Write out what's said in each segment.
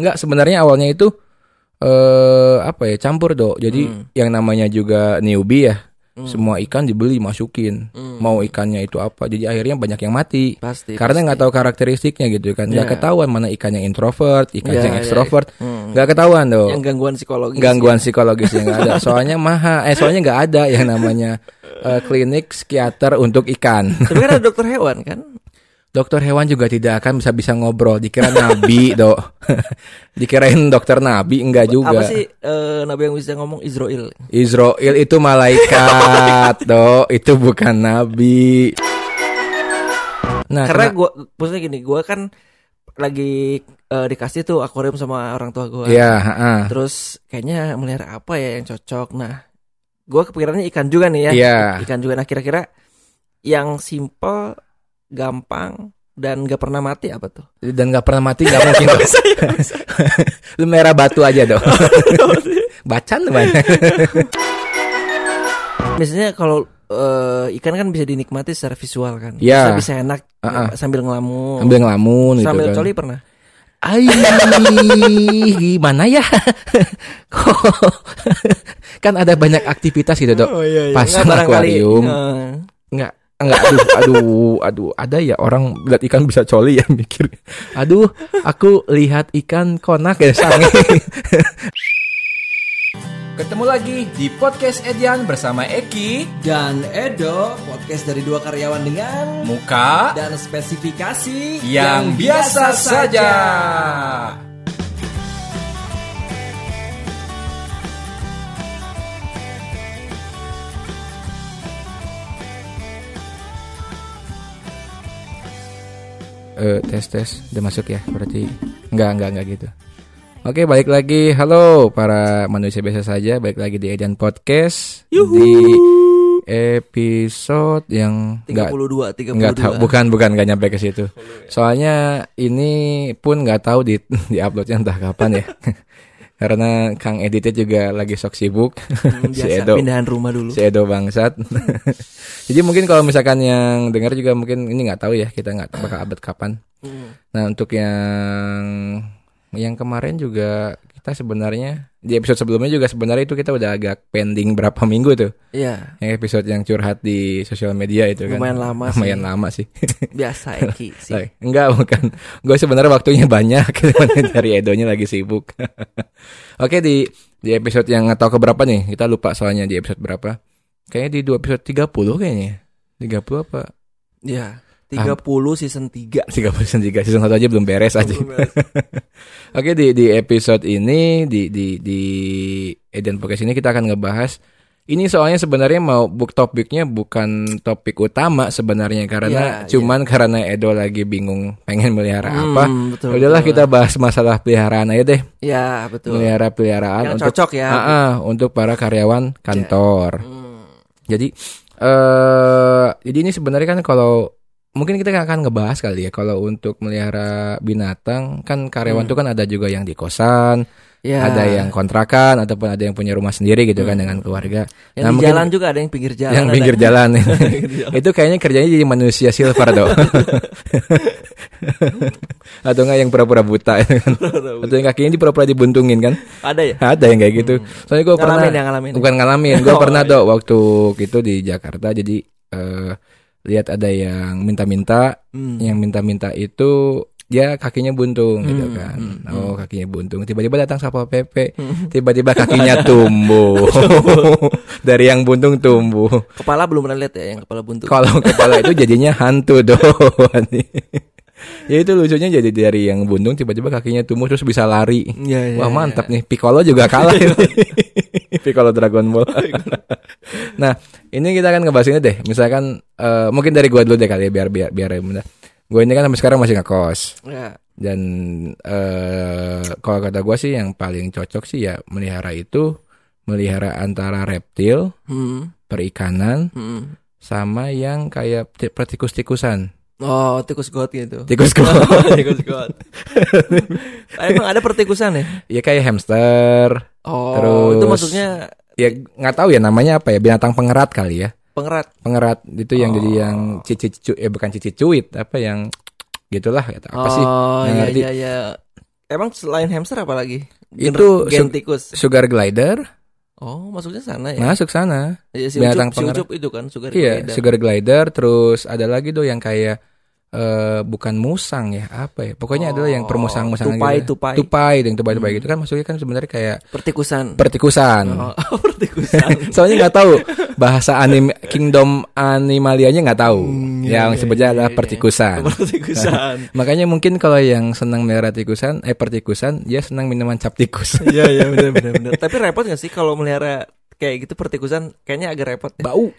Enggak, sebenarnya awalnya itu eh apa ya, campur, Dok. Jadi Hmm. yang namanya juga newbie ya. Hmm. Semua ikan dibeli masukin. Hmm. Mau ikannya itu apa. Jadi akhirnya banyak yang mati. Pasti. Karena nggak tahu karakteristiknya gitu kan. Nggak Iya. ketahuan mana ikan yang introvert, ikan Iya, yang iya. ekstrovert. Hmm. Nggak ketahuan, Dok. Yang gangguan psikologis. Gangguan psikologisnya nggak ada. Soalnya maha, eh soalnya nggak ada yang namanya eh, klinik psikiater untuk ikan. ya. Tapi kan ada dokter hewan kan? Dokter hewan juga tidak akan bisa bisa ngobrol. Dikira nabi, dok. Dikirain dokter nabi, enggak juga. Apa sih eh, nabi yang bisa ngomong Israel? Israel itu malaikat, dok. Itu bukan nabi. Nah, Karena kena- gua maksudnya gini, gua kan lagi eh, dikasih tuh akuarium sama orang tua gua. Iya, ha-ha. Terus kayaknya melihara apa ya yang cocok. Nah, gua kepikirannya ikan juga nih ya. Iya. Ikan juga. Nah, kira-kira yang simple, gampang dan gak pernah mati apa tuh? dan nggak pernah mati nggak mungkin. Dok. Lu merah batu aja, dok. Bacan banyak. Biasanya kalau eh, ikan kan bisa dinikmati secara visual kan. Iya. Bisa, bisa enak Uh-uh. sambil ngelamun. Ambil ngelamun gitu sambil kan. coli pernah? Ai, gimana ya? kan ada banyak aktivitas gitu, Dok. iya, Pasang Nggak, barangkali, akuarium. Enggak, enggak aduh, aduh, aduh, ada ya orang lihat ikan bisa coli ya mikir. Aduh, aku lihat ikan konak ya sange. Ketemu lagi di podcast Edian bersama Eki, dan Edo, podcast dari dua karyawan dengan Muka dan spesifikasi yang biasa saja. Eh, tes tes udah masuk ya berarti enggak enggak enggak gitu Oke balik lagi halo para manusia biasa saja balik lagi di Edian Podcast di episode yang enggak 32, 32. Nggak tahu, bukan bukan nggak nyampe ke situ. Soalnya ini pun nggak tahu di di uploadnya entah kapan ya. Karena Kang editnya juga lagi sok sibuk. Hmm, si Edo, pindahan rumah dulu. si Edo bangsat. Jadi mungkin kalau misalkan yang dengar juga mungkin ini nggak tahu ya kita nggak bakal upload kapan. Hmm. Nah untuk yang yang kemarin juga kita sebenarnya di episode sebelumnya juga sebenarnya itu kita udah agak pending berapa minggu tuh. Iya, Yang episode yang curhat di sosial media itu kan. Lumayan lama sih. Lumayan lama sih. biasa Eki sih. Sorry. Enggak bukan. Gue sebenarnya waktunya banyak dari Edonya lagi sibuk. Oke di di episode yang nggak tahu keberapa nih kita lupa soalnya di episode berapa. Kayaknya di dua episode 30 kayaknya. 30 apa? Iya, 30 season 3. 30 season 3 season 1 aja belum beres aja. Oke di di episode ini di di di Eden Podcast ini kita akan ngebahas ini soalnya sebenarnya mau book topiknya bukan topik utama sebenarnya karena Iya, cuman karena Edo lagi bingung pengen melihara apa. Hmm, betul, Udahlah betul. kita bahas masalah peliharaan aja deh. Ya, betul. Melihara peliharaan Yang untuk cocok ya. Ah, ah, untuk para karyawan kantor. Hmm. Jadi eh jadi ini sebenarnya kan kalau mungkin kita akan ngebahas kali ya kalau untuk melihara binatang kan karyawan Hmm. tuh kan ada juga yang di kosan, Ya. ada yang kontrakan ataupun ada yang punya rumah sendiri gitu kan Hmm. dengan keluarga. yang Nah, di mungkin- jalan juga ada yang pinggir jalan. yang ada. pinggir jalan. Pinggir jalan. Itu kayaknya kerjanya jadi manusia silver dong. Atau enggak yang pura-pura buta kan. Atau yang kakinya di pura-pura dibuntungin kan. ada ya? Ada yang kayak gitu. Soalnya gue pernah Ngalamin ya, ngalamin. bukan ngalamin, gue Oh, pernah iya. dok waktu itu di Jakarta. Jadi eh, lihat ada yang minta-minta, Hmm. yang minta-minta itu dia kakinya buntung gitu Hmm, kan. hmm, Oh kakinya buntung. Tiba-tiba datang satpol pp, Hmm. tiba-tiba kakinya tumbuh. Dari yang buntung tumbuh. Kepala belum pernah lihat ya yang kepala buntu. Kalau kepala itu jadinya hantu doang. ya itu lucunya jadi dari yang buntung tiba-tiba kakinya tumbuh terus bisa lari. Iya, iya, Wah iya. mantap nih, Piccolo juga kalah. Ini. Piccolo Dragon Ball. nah ini kita akan ngebahas ini deh. Misalkan eh, mungkin dari gua dulu deh kali ya biar biar biar bener. Gue ini kan sampai sekarang masih ngekos Ya. dan eh kalau kata gua sih yang paling cocok sih ya melihara itu melihara antara reptil, Hmm. perikanan, Hmm. sama yang kayak ti- pertikus-tikusan. Oh, tikus got gitu. Tikus got. tikus got. Ah, Emang ada pertikusan ya? ya kayak hamster. Oh, Terus- itu maksudnya Ya nggak tahu ya namanya apa ya binatang pengerat kali ya. pengerat. Pengerat itu yang Oh. jadi yang cicit cu eh bukan cicit cuit apa yang gitulah apa sih? Oh, iya ngerti. iya iya. Emang selain hamster apa lagi? Itu gen tikus. Sugar glider Oh, masuknya sana ya. masuk sana. Iya, si binatang ucup, si pengerat. ucup itu kan sugar Iya, glider. sugar glider terus ada lagi tuh yang kayak eh bukan musang ya, apa ya? Pokoknya adalah yang Oh, permusang-musangan tupai, gitu. tupai. Tupai, yang tupai-tupai Hmm. gitu kan masuknya kan sebenarnya kayak Pertikusan. pertikusan. Oh, pertikusan. Soalnya nggak tahu bahasa anim Kingdom Animalianya nggak tahu. Hmm, iya, yang iya, sebutnya iya, adalah iya. pertikusan. pertikusan. Makanya mungkin kalau yang senang melihara tikusan, eh pertikusan, dia senang minuman cap tikus. Iya, iya benar benar. Tapi repot gak sih kalau melihara kayak gitu pertikusan? Kayaknya agak repot ya. Bau,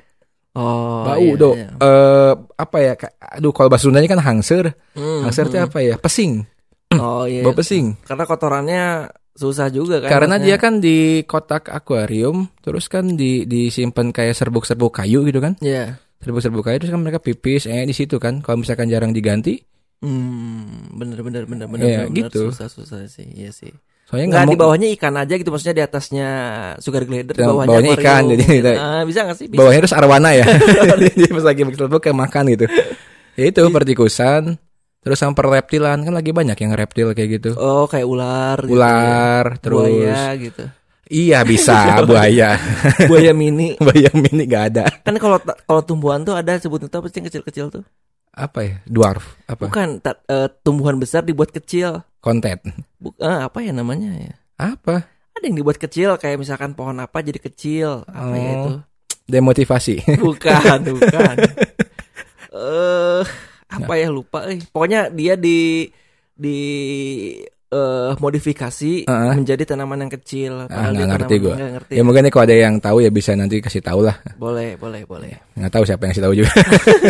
Oh, bau iya, dok. iya. Eh, apa ya? Aduh, kalau bahasa Sundanya kan hangser. Hmm, Hangser itu hmm. apa ya? Pesing. Oh iya. Bau pesing. Karena kotorannya susah juga kan. Karena dia maksudnya. kan di kotak akuarium, terus kan di disimpan kayak serbuk-serbuk kayu gitu kan. Iya. Serbuk-serbuk kayu terus kan mereka pipis eh di situ kan. Kalau misalkan jarang diganti, Hmm, bener bener bener bener, Iya, bener, bener. gitu. susah susah sih, iya sih. Soalnya nggak di bawahnya ikan aja gitu maksudnya di atasnya sugar glider, di bawahnya, bawahnya ikan, jadi gitu. kita- Ah, bisa gak sih? Bisa. bawahnya terus arwana ya. Jadi pas lagi serbuk kayak makan gitu. Ya itu pertikusan, terus sampai reptilan kan lagi banyak yang reptil kayak gitu. Oh, kayak ular gitu Ular, ya. terus buaya gitu. iya bisa buaya. buaya mini. buaya mini gak ada. Kan kalau kalau tumbuhan tuh ada sebutnya tuh apa sih kecil-kecil tuh? Apa ya? Dwarf apa? Bukan ta- eh, tumbuhan besar dibuat kecil. Konten. Buk eh, apa ya namanya ya? Apa? Ada yang dibuat kecil kayak misalkan pohon apa jadi kecil. Apa ya Oh. itu? Demotivasi. Bukan, bukan. Eh, apa ya lupa eh. Pokoknya dia di di eh modifikasi Heeh. menjadi tanaman yang kecil. Ah, nggak ngerti nggak ngerti. Ya mungkin nih kalau ada yang tahu ya bisa nanti kasih tahu lah. Boleh, boleh, boleh. Nggak tahu siapa yang kasih tahu juga.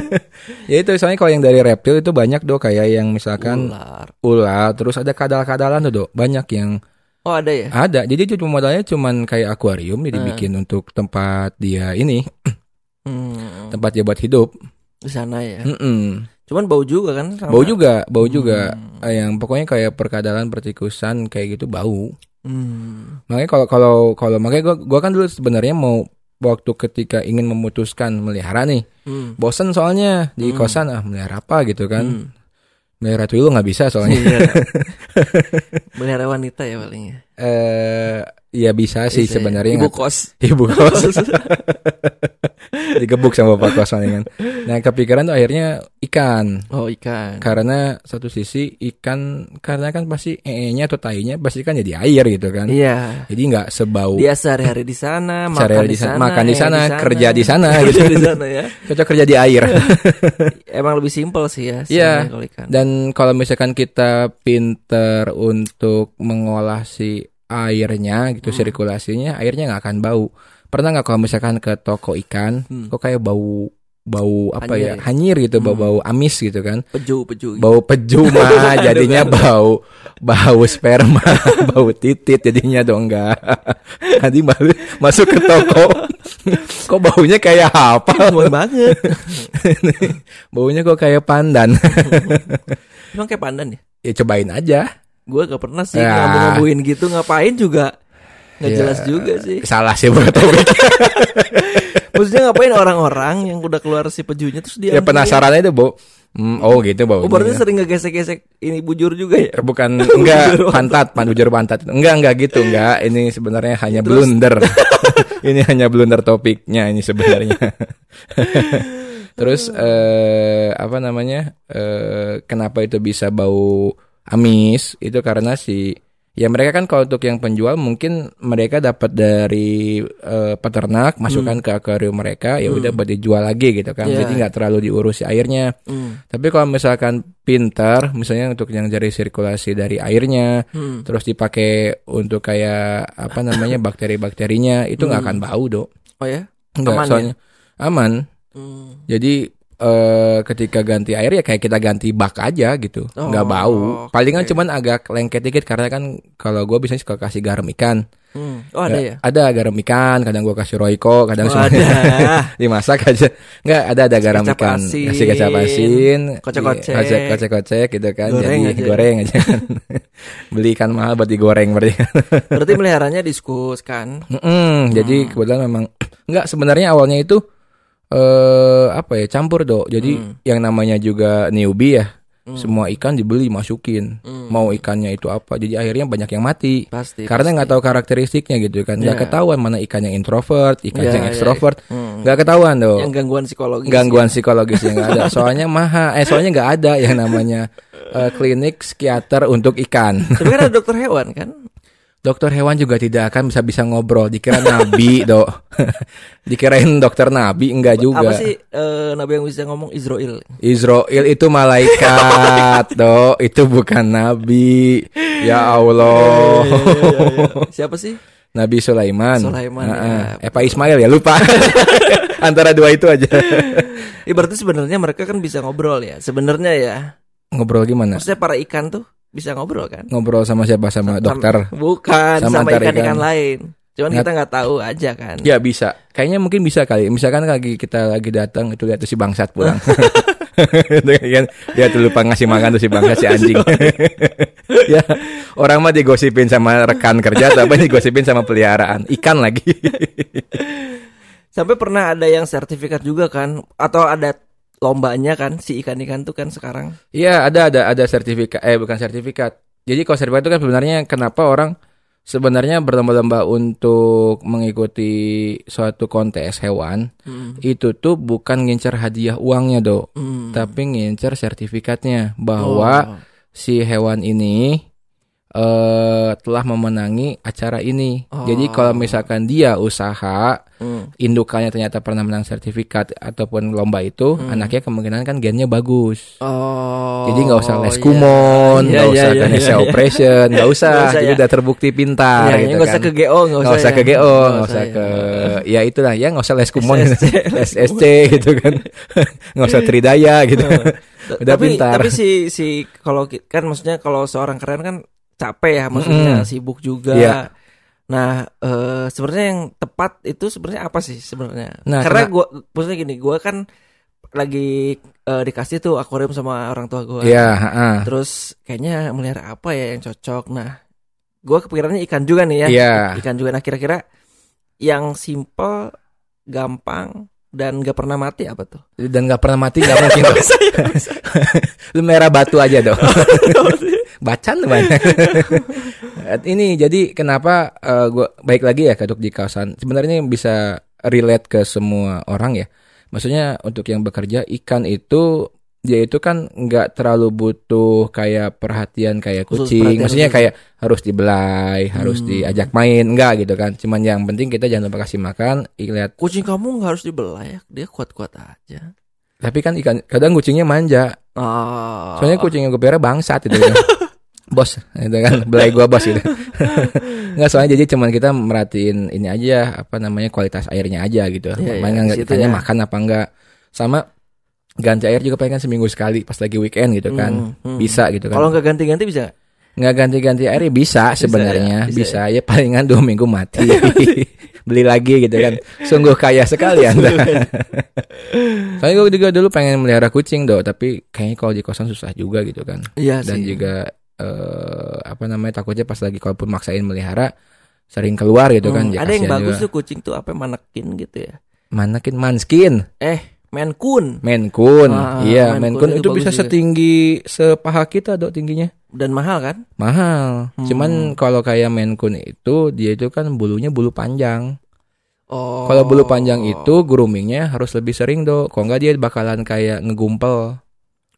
ya itu soalnya kalau yang dari reptil itu banyak dok kayak yang misalkan Ular. ular, terus ada kadal-kadalan tuh dok. Banyak yang Oh, ada ya? ada. Jadi cuma modalnya cuman kayak akuarium jadi Hmm. bikin untuk tempat dia ini, Hmm, tempat dia buat hidup. di sana ya. Mm-mm. Cuman bau juga kan? sama- Bau juga, bau juga. Hmm. Eh, Yang pokoknya kayak perkadalan, pertikusan kayak gitu bau. Hmm. Makanya kalau kalau kalau makanya gua gua kan dulu sebenarnya mau waktu ketika ingin memutuskan melihara nih, Hmm. bosen soalnya di Hmm. kosan ah melihara apa gitu kan. Hmm. Melihara tuyul nggak bisa soalnya. Iya. Melihara wanita ya paling ya. Eh ya bisa sih Bisa ya. sebenarnya ibu nggak- kos. ibu kos digebuk sama bapak kos palingan. Nah kepikiran tuh akhirnya ikan oh, ikan. karena satu sisi ikan karena kan pasti ee-nya atau tainya pasti kan jadi air gitu kan. Iya. Jadi nggak sebau Dia sehari-hari di sana, makan Sehari-hari di sana, makan di eh, sana, kerja di sana, kerja gitu. di sana ya. cocok kerja di air. Emang lebih simpel sih ya. Iya. sebenarnya kalau ikan. Dan kalau misalkan kita pinter untuk mengolah si airnya gitu Hmm. sirkulasinya, airnya nggak akan bau. Pernah nggak kalau misalkan ke toko ikan, Hmm. kok kayak bau bau apa Hanyir ya hanyir gitu Hmm. bau bau amis gitu kan Peju, peju. gitu. bau pejuma jadinya bau bau sperma bau titit jadinya dong enggak nanti balik masuk ke toko kok baunya kayak apa Wangi banget. baunya kok kayak pandan Emang kayak pandan ya? ya cobain aja Gue gak pernah sih Ya. ngomong-ngomongin gitu ngapain juga. Nggak Ya, jelas juga sih. salah sih topik Maksudnya ngapain orang-orang yang udah keluar si pejunya terus dia ya ambil penasaran aja bu Hmm, oh gitu baunya Oh berarti sering ngegesek-gesek ini bujur juga ya? Eh, bukan enggak pantat pan bujur pantat. Enggak enggak gitu enggak. Ini sebenarnya hanya Terus? blunder. Ini hanya blunder topiknya ini sebenarnya. Terus eh apa namanya? Eh kenapa itu bisa bau amis itu karena si ya mereka kan kalau untuk yang penjual mungkin mereka dapat dari eh, peternak masukkan ke akuarium mereka ya udah buat dijual lagi gitu kan Iya. jadi nggak terlalu diurus si airnya Hmm. tapi kalau misalkan pintar, misalnya untuk yang dari sirkulasi dari airnya, Hmm. terus dipakai untuk kayak apa namanya bakteri-bakterinya, itu nggak akan bau dok. Oh ya? Nggak, Aman ya? soalnya aman. Hmm. Jadi eh, ketika ganti air ya kayak kita ganti bak aja gitu, nggak Oh, bau. Palingan oke. cuman agak lengket dikit karena kan kalau gue biasanya suka kasih garam ikan. Hmm. Oh ada ya? Ada garam ikan, kadang gue kasih roiko, kadang Oh, ada. dimasak aja. Nggak ada ada garam Kecap ikan, asin, kasih kecap asin, kocek-kocek. kocek kocek kocek gitu kan. Goreng Jadi aja. goreng aja kan. Beli ikan mahal buat digoreng berarti. Berarti meliharanya diskus kan? Mm-mm, Jadi kebetulan memang nggak sebenarnya awalnya itu eh apa ya campur dok. Jadi Hmm. yang namanya juga newbie ya. Semua ikan dibeli masukin. Hmm. Mau ikannya itu apa. Jadi akhirnya banyak yang mati. Pasti. Karena nggak tahu karakteristiknya gitu kan. Nggak Iya. ketahuan mana ikan yang introvert, ikan Iya, yang iya. ekstrovert. Hmm. Nggak ketahuan dong. Yang gangguan psikologis. Gangguan psikologisnya nggak ada. Soalnya maha, eh soalnya nggak ada yang namanya eh, klinik psikiater untuk ikan. Tapi kan ada dokter hewan kan? Dokter hewan juga tidak akan bisa bisa ngobrol. Dikira nabi, dok. Dikirain dokter nabi, enggak juga. Apa sih eh, nabi yang bisa ngomong Israel? Israel itu malaikat, dok. Itu bukan nabi. Ya Allah. Siapa sih? Nabi Sulaiman. Sulaiman, Heeh. ya. Eh, Pak Ismail ya lupa. Antara dua itu aja. Ya, berarti sebenarnya mereka kan bisa ngobrol ya. Sebenarnya ya. Ngobrol gimana? Maksudnya para ikan tuh bisa ngobrol kan? Ngobrol sama siapa? Sama dokter. Bukan Sama sama, ikan-ikan ikan. lain. Cuman kita nggak tahu aja kan. Ya bisa. Kayaknya mungkin bisa kali. Misalkan lagi kita lagi datang itu lihat tuh si bangsat pulang. Itu kan dia tuh lupa ngasih makan tuh si bangsat si anjing. ya, orang mah digosipin sama rekan kerja tapi digosipin sama peliharaan ikan lagi. Sampai pernah ada yang sertifikat juga kan atau ada lombanya kan si ikan-ikan tuh kan sekarang. Iya, ada ada ada sertifikat eh bukan sertifikat. Jadi kalau sertifikat itu kan sebenarnya kenapa orang sebenarnya berlomba-lomba untuk mengikuti suatu kontes hewan Hmm. itu tuh bukan ngincer hadiah uangnya, Dok. Hmm. tapi ngincer sertifikatnya bahwa Oh. si hewan ini eh telah memenangi acara ini. Oh. Jadi kalau misalkan dia usaha Hmm. indukannya ternyata pernah menang sertifikat ataupun lomba itu, Hmm. anaknya kemungkinan kan gennya bagus. Oh. Jadi nggak usah les iya. kumon, Iya, nggak iya, usah iya, kinesia iya. operation, nggak usah. Usah, Jadi ya. udah terbukti pintar Iya, gitu nggak usah kan. ke GO, nggak usah ya. ke GO, Nggak usah ya. ke ya itulah ya nggak usah les kumon, SSC, gitu kan, nggak usah tridaya gitu. Udah tapi, pintar. Tapi si si kalau kan maksudnya kalau seorang keren kan capek ya maksudnya Mm-mm. sibuk juga. Iya. Nah, eh sebenarnya yang tepat itu sebenarnya apa sih sebenarnya? Nah, Karena kena- gua maksudnya gini, gua kan lagi eh, dikasih tuh akuarium sama orang tua gua. Iya, heeh. Terus kayaknya melihara apa ya yang cocok. Nah, gua kepikirannya ikan juga nih ya. Iya. Ikan juga. Nah, kira-kira yang simple, gampang dan gak pernah mati apa tuh? Dan nggak pernah mati nggak mungkin. Lu merah batu aja dong. Bacan banyak. ini jadi kenapa eh, gua baik lagi ya kaduk di kawasan. Sebenarnya bisa relate ke semua orang ya. Maksudnya untuk yang bekerja ikan itu dia itu kan nggak terlalu butuh kayak perhatian kayak kucing. perhatian Maksudnya khusus. kayak harus dibelai, harus Hmm. diajak main, enggak gitu kan. Cuman yang penting kita jangan lupa kasih makan, lihat. Kucing kamu nggak harus dibelah ya, dia kuat-kuat aja. Tapi kan ikan kadang kucingnya manja. Oh. Soalnya kucing yang gue pelihara bangsat itu. bos, itu kan belai gua bos gitu. Enggak soalnya jadi cuman kita merhatiin ini aja apa namanya kualitas airnya aja gitu. Iya, Main di nggak ya. makan apa enggak. Sama ganti air juga paling kan seminggu sekali pas lagi weekend gitu kan. Hmm, hmm. Bisa gitu kan. Kalau nggak ganti-ganti bisa nggak? nggak ganti-ganti air ya bisa sebenarnya. ya, Bisa, bisa ya. palingan dua minggu mati. Beli lagi gitu kan. Sungguh kaya sekali Anda. Soalnya gue juga dulu pengen melihara kucing do, tapi kayaknya kalau di kosan susah juga gitu kan. Iya dan sih. juga eh, apa namanya takutnya pas lagi kalaupun maksain melihara sering keluar gitu kan Hmm, ya ada yang bagus juga. tuh kucing tuh apa manekin gitu ya. manakin manskin Eh, Maine Coon Ah, iya Coon Coon itu itu bisa juga. setinggi sepaha kita dok tingginya dan mahal kan? mahal Hmm. cuman kalau kayak Coon itu dia itu kan bulunya bulu panjang Oh. kalau bulu panjang itu groomingnya harus lebih sering dok kalau nggak dia bakalan kayak ngegumpel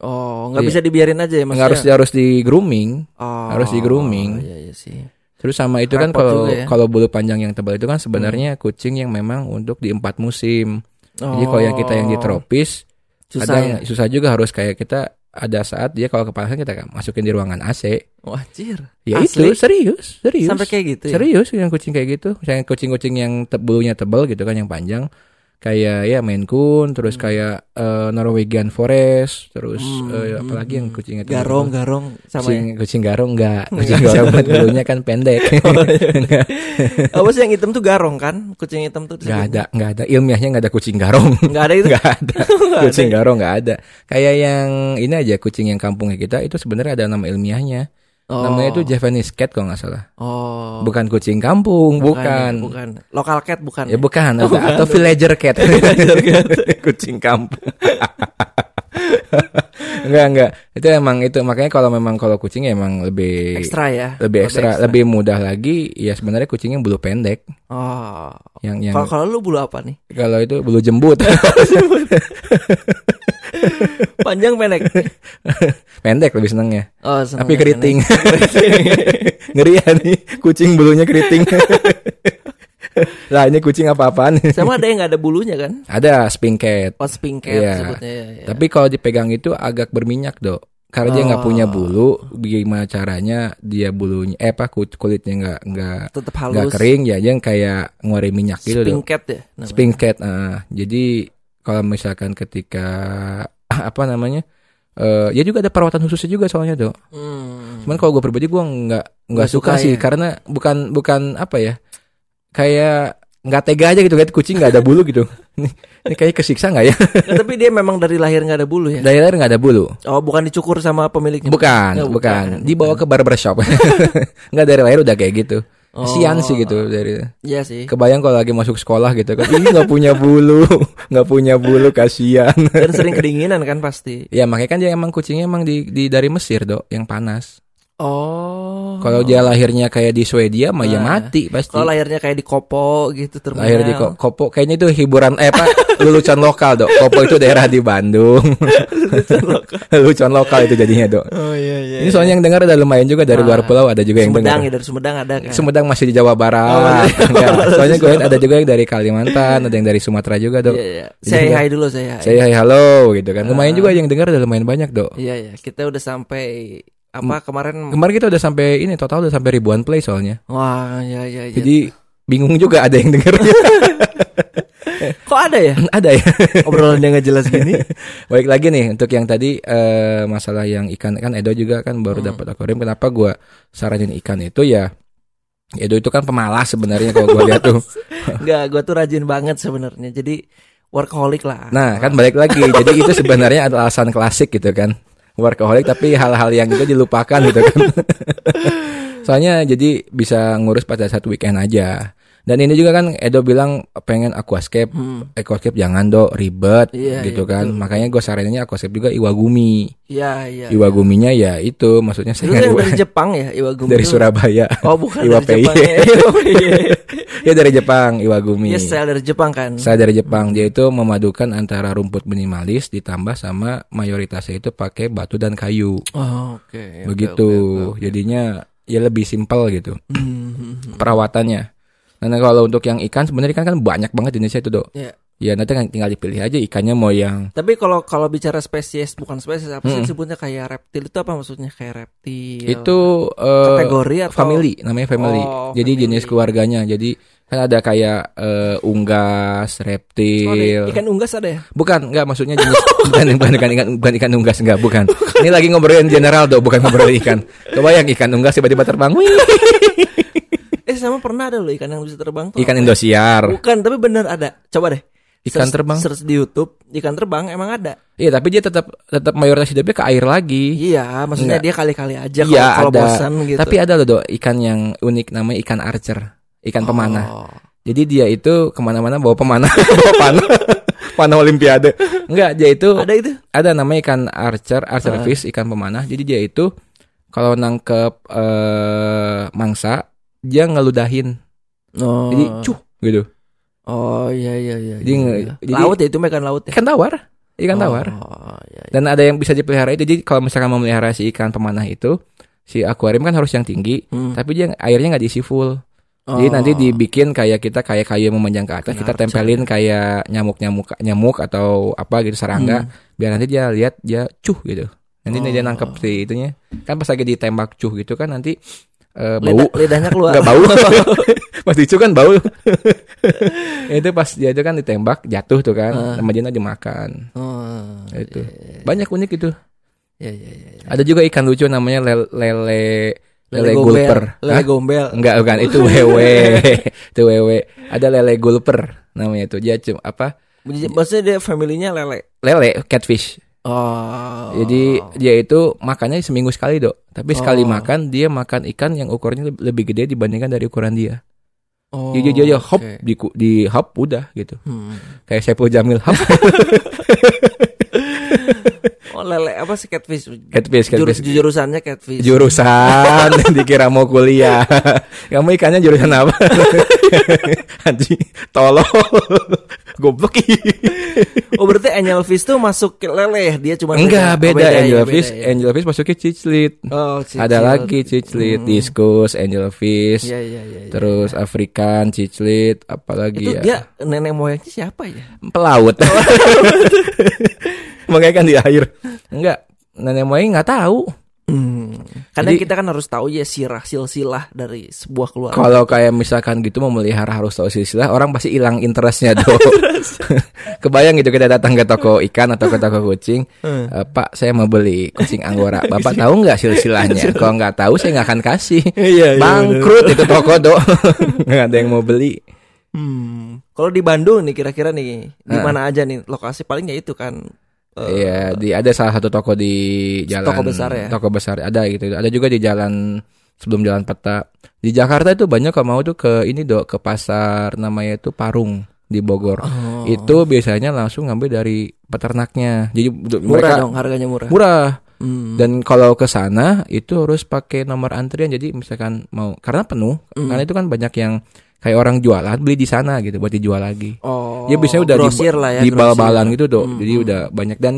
Oh, nggak Iya. bisa dibiarin aja ya nggak maksudnya. harus harus di grooming Oh, harus di grooming. Iya, iya sih. Terus sama itu kan Repot kalau juga ya. kalau bulu panjang yang tebal itu kan sebenarnya kucing yang memang untuk di empat musim. Jadi kalau yang kita yang di Oh, tropis susah kadang ya. susah juga harus kayak kita ada saat dia kalau kepanasan kita masukin di ruangan AC. Wajir. Ya Asli? itu serius, serius. Sampai kayak gitu ya. Serius yang kucing kayak gitu. Misalnya kucing-kucing yang te- bulunya tebal gitu kan yang panjang kayak ya Maine Coon, terus kayak eh, Norwegian Forest, terus Hmm, hmm, apalagi yang hmm. kucingnya tebal garong itu? garong sama ya. kucing, kucing garong enggak kucing garong buat bulunya kan pendek Enggak. Apa sih yang hitam tuh garong kan? Kucing hitam tuh Nggak ada, nggak ada ilmiahnya nggak ada kucing garong. Nggak ada itu. Nggak ada. Kucing garong nggak ada. Kayak yang ini aja kucing yang kampungnya kita itu sebenarnya ada nama ilmiahnya. Oh. Namanya itu Japanese cat kalau nggak salah. Oh. Bukan kucing kampung, ya, bukan. bukan. Lokal cat bukan. Ya bukan, atau, atau villager cat. kucing kampung. enggak enggak. Itu emang itu makanya kalau memang kalau kucing emang lebih Ekstra ya. lebih ekstra, lebih mudah lagi ya sebenarnya kucingnya bulu pendek. Oh. Yang yang Kalau kalau lu bulu apa nih? kalau itu bulu jembut. Panjang pendek. pendek lebih senengnya. Oh, seneng Tapi ya, keriting. pendek. Ngeri ya nih kucing bulunya keriting. lah ini kucing apa-apaan? Sama ada yang nggak ada bulunya kan? Ada spink cat. Oh, spink cat Iya. sebutnya ya. ya. Tapi kalau dipegang itu agak berminyak, Dok. Karena dia nggak Oh. punya bulu, gimana caranya dia bulunya eh apa kulitnya nggak nggak tetap nggak halus. kering ya dia kayak ngeluarin minyak gitu Spink Dok. cat ya. namanya. Spink cat. ah. jadi kalau misalkan ketika apa namanya? eh ya juga ada perawatan khususnya juga soalnya, Dok. Hmm. Cuman kalau gue pribadi gue nggak nggak suka, suka sih ya? karena bukan bukan apa ya kayak nggak tega aja gitu lihat kucing nggak ada bulu gitu. Ini, ini kayak kesiksa nggak ya? Nah, tapi dia memang dari lahir nggak ada bulu ya. Dari lahir nggak ada bulu. Oh, bukan dicukur sama pemiliknya. Bukan, Ya, bukan. Dibawa ke barbershop. nggak dari lahir udah kayak gitu. Kasian sih gitu dari. Iya sih. Kebayang kalau lagi masuk sekolah gitu kan, ini nggak punya bulu, nggak punya bulu, kasihan. Dan sering kedinginan kan pasti. ya makanya kan dia emang kucingnya emang di, di dari Mesir dok, yang panas. Oh. Kalau dia lahirnya kayak di Swedia, mah ya Nah. mati pasti. kalau lahirnya kayak di Kopo gitu terminal. Lahir di Ko- Kopo, kayaknya itu hiburan eh apa lelucon lokal dok. Kopo itu daerah di Bandung. lelucon lokal itu jadinya dok. Oh iya iya. Ini soalnya yang dengar ada lumayan juga dari luar Ah. pulau ada juga yang Sumedang dengar. ya dari Sumedang ada kan. Sumedang masih di Jawa Barat. Oh, Barat. soalnya gue ada juga yang dari Kalimantan, ada yang dari Sumatera juga dok. Iya iya. Saya hai dulu saya. Saya hai halo gitu kan. Lumayan Ah. juga yang dengar ada lumayan banyak dok. Iya iya. Kita udah sampai apa kemarin? Kemarin kita udah sampai ini total udah sampai ribuan play soalnya. Wah iya iya. iya. Jadi bingung juga ada yang denger. kok ada ya ada ya. obrolan yang nggak jelas gini? Baik lagi nih untuk yang tadi eh, masalah yang ikan kan Edo juga kan baru Hmm. dapat akuarium. Kenapa gua saranin ikan itu ya? Edo itu kan pemalas sebenarnya kalau gua lihat tuh. Enggak, gue tuh rajin banget sebenarnya. Jadi workaholic lah. Nah, kan balik lagi. Jadi itu sebenarnya adalah alasan klasik gitu kan. Workaholic tapi hal-hal yang itu dilupakan gitu kan. Soalnya jadi bisa ngurus pada satu weekend aja. Dan ini juga kan Edo bilang pengen aquascape. Hmm. Aquascape jangan dok ribet Iya, gitu iya, kan. betul. Makanya gue saraninnya aquascape juga Iwagumi. Iya iya. Iwaguminya ya itu maksudnya saya dari Jepang ya, Iwagumi. dari itu? Surabaya. Oh, bukan Iwa dari. Jepang. ya. Iya. ya dari Jepang Iwagumi. Yes, saya dari Jepang kan. Saya dari Jepang. Dia itu memadukan antara rumput minimalis ditambah sama mayoritasnya itu pakai batu dan kayu. Oh, oke. oke, Begitu. oke, oke. Jadinya ya lebih simpel gitu Hmm. perawatannya. Nah kalau untuk yang ikan sebenarnya ikan kan banyak banget di Indonesia itu dok. Iya. Ya nanti kan tinggal dipilih aja ikannya mau yang Tapi kalau kalau bicara spesies bukan spesies apa sih Hmm. disebutnya kayak reptil itu apa maksudnya kayak reptil? itu eh, kategori atau family namanya family. Oh, Jadi family. jenis keluarganya. Jadi kan ada kayak eh, unggas, Oh, reptil. ada ikan unggas ada ya? Bukan, enggak maksudnya jenis bukan bukan ikan ikan bukan ikan unggas enggak, bukan. Ini lagi ngobrolin general dok, bukan ngobrolin ikan. Coba yang ikan unggas tiba-tiba terbang. Wih, Eh sama pernah ada loh ikan yang bisa terbang tuh. ikan? Indosiar. Bukan, tapi bener ada. Coba deh. Ikan Search- terbang? Search di YouTube, ikan terbang emang ada. Iya, tapi dia tetap tetap mayoritas hidupnya ke air lagi. Iya, maksudnya Enggak. dia kali-kali aja kalau Iya, kalau ada. bosan gitu. Tapi ada loh dok ikan yang unik namanya ikan archer, ikan pemanah. Oh. Jadi dia itu ke mana-mana bawa pemanah, bawa panah, panah olimpiade. Enggak, dia itu Ada itu? ada namanya ikan archer, archer Ah. fish, ikan pemanah. Jadi dia itu kalau nangkep eh, mangsa, dia ngeludahin. Oh. Jadi cuh gitu. Oh iya iya iya. Jadi iya, iya. jadi- laut ya itu ikan laut ya. Ikan tawar, ikan tawar. Oh iya. iya. Dan ada yang bisa dipelihara itu. Jadi kalau misalkan mau melihara si ikan pemanah itu, si akuarium kan harus yang tinggi, Hmm. tapi dia airnya nggak diisi full. Jadi Oh. nanti dibikin kayak kita kayak kayu yang memanjang ke atas, Ikan kita tempelin kayak nyamuk-nyamuk nyamuk atau apa gitu serangga, Hmm. biar nanti dia lihat dia cuh gitu. Nanti dia Oh. nangkep si itunya. Kan pas lagi ditembak cuh gitu kan nanti eh, bau. Lidah, lidahnya keluar. Nggak bau. pas dicu kan bau. itu pas dia itu kan ditembak jatuh tuh kan, Ah. sama dia dimakan. Oh. Itu. iya, Banyak unik itu. Iya iya iya. iya. Ada juga ikan lucu namanya lele lele, lele gombel. gulper. Lele Hah? gombel. Enggak, bukan itu wewe. itu wewe. Ada lele gulper namanya itu. Dia cuma apa? Maksudnya dia familinya lele. Lele catfish. Oh. Jadi dia itu makannya seminggu sekali, Dok. Tapi sekali Oh. makan dia makan ikan yang ukurannya leb- lebih gede dibandingkan dari ukuran dia. Oh, Jadi dia, dia hop oke. di di hop udah gitu. Hmm. Kayak Saiful Jamil hop. Oh lele apa sih catfish? Catfish, Jurus, catfish. jurusannya catfish. Jurusan dikira mau kuliah. Kamu ikannya jurusan apa? Anjing, tolol. Goblok. oh berarti angelfish tuh masuk ke lele dia cuma Enggak, beda, ya, angelfish. beda ya. Angelfish masuknya ciclit. Oh. Ada lagi ciclit, Hmm. diskus, angelfish. Iya iya iya. iya. Terus Afrikan, ciclit, apalagi itu ya? dia nenek moyangnya siapa ya? pelaut. Makanya kan di air. Enggak, nenek moyang nggak tahu. Hmm. Karena Jadi- kita kan harus tahu ya sirah silsilah dari sebuah keluarga. Kalau kayak misalkan gitu mau melihara harus tahu silsilah, orang pasti hilang interestnya tuh. Kebayang gitu kita datang ke toko ikan atau ke toko kucing, Hmm. "Eh, Pak saya mau beli kucing anggora, Bapak tahu nggak silsilahnya? Kalau nggak tahu saya nggak akan kasih. Iya, Bangkrut itu toko dok, nggak ada yang mau beli. Hmm. Kalau di Bandung nih kira-kira nih di mana aja nih lokasi palingnya itu kan. Eh, Iya, di ada salah satu toko di jalan Toko besar ya? Toko besar ada gitu. Ada juga di jalan sebelum jalan peta. Di Jakarta itu banyak kalau mau tuh ke ini dok ke pasar namanya itu Parung di Bogor. Oh. Itu biasanya langsung ngambil dari peternaknya. Jadi murah mereka dong harganya murah. murah. Hmm. Dan kalau ke sana itu harus pakai nomor antrian. Jadi misalkan mau karena penuh, Hmm. karena itu kan banyak yang kayak orang jualan beli di sana gitu buat dijual lagi. oh. Ya biasanya udah grosir lah ya. di bal-balan gitu dok. Hmm, Jadi hmm. udah banyak dan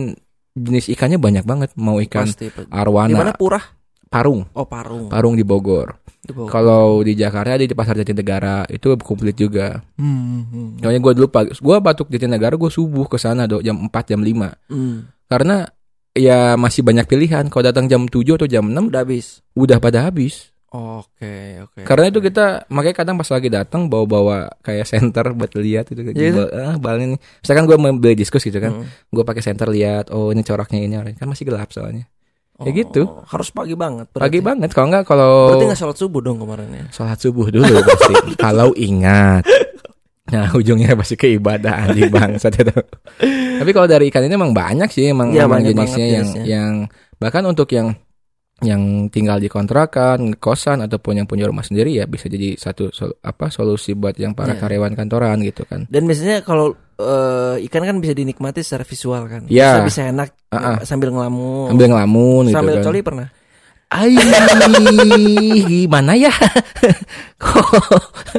jenis ikannya banyak banget. Mau ikan Pasti. Di mana arwana, Purah? parung, Oh Parung. parung di Bogor. Di Bogor. Kalau di Jakarta di pasar Jatinegara itu komplit juga. Hmm, hmm, Soalnya gue dulu pagi, gue batuk Jatinegara gue subuh ke sana dok jam 4 jam 5 hmm. karena ya masih banyak pilihan. Kalau datang jam 7 atau jam 6 Udah habis. udah pada habis. Oke oke. Karena itu kita makanya kadang pas lagi datang bawa-bawa kayak center buat lihat itu kayak Iya. bal- ah, balnya nih. Misalkan gue mau beli diskus gitu kan, Hmm. gue pakai center lihat, oh ini coraknya ini kan masih gelap soalnya. Ya Oh, gitu. Harus pagi banget. Pagi berarti. banget kalau nggak kalau Berarti nggak sholat subuh dong kemarin ya? sholat subuh dulu pasti. kalau ingat. Nah ujungnya pasti ke ibadah di bangsa itu. Tapi kalau dari ikan ini emang banyak sih emang, Iya, emang banyak jenisnya yang jenisnya. yang bahkan untuk yang yang tinggal di kontrakan, kosan ataupun yang punya rumah sendiri ya bisa jadi satu sol- apa solusi buat yang para Iya. karyawan kantoran gitu kan. Dan biasanya kalau eh, ikan kan bisa dinikmati secara visual kan. Iya. Bisa, bisa enak Ah, ah. sambil ngelamun. Ambil ngelamun gitu sambil kan. coli pernah? Ai, gimana ya? Kok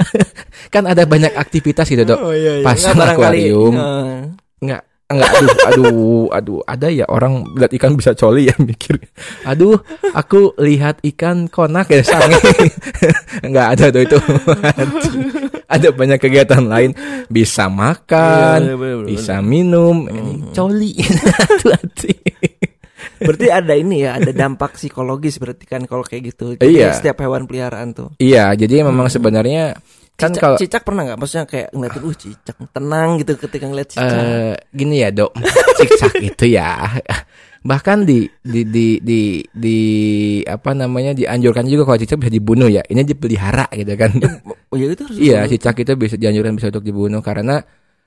kan ada banyak aktivitas gitu, Dok. iya Pasang Nggak, barangkali, akuarium. Enggak, enggak aduh, aduh, aduh, ada ya orang lihat ikan bisa coli ya mikir. Aduh, aku lihat ikan konak ya sange. enggak ada tuh itu. ada banyak kegiatan lain, bisa makan, iya, bener, bener, bisa minum, Hmm. ini coli. Aduh, aduh. Berarti ada ini ya, ada dampak psikologis berarti kan kalau kayak gitu. Iya. Setiap hewan peliharaan tuh. Iya, jadi memang sebenarnya kan Cicak, kalau cicak pernah nggak? Maksudnya kayak ngeliatin, uh cicak tenang gitu ketika ngeliat cicak. eh gini ya dok, cicak itu ya bahkan di di di di di apa namanya dianjurkan juga kalau cicak bisa dibunuh ya ini dipelihara gitu kan oh ya itu harus iya dibunuh. cicak itu bisa dianjurkan bisa untuk dibunuh karena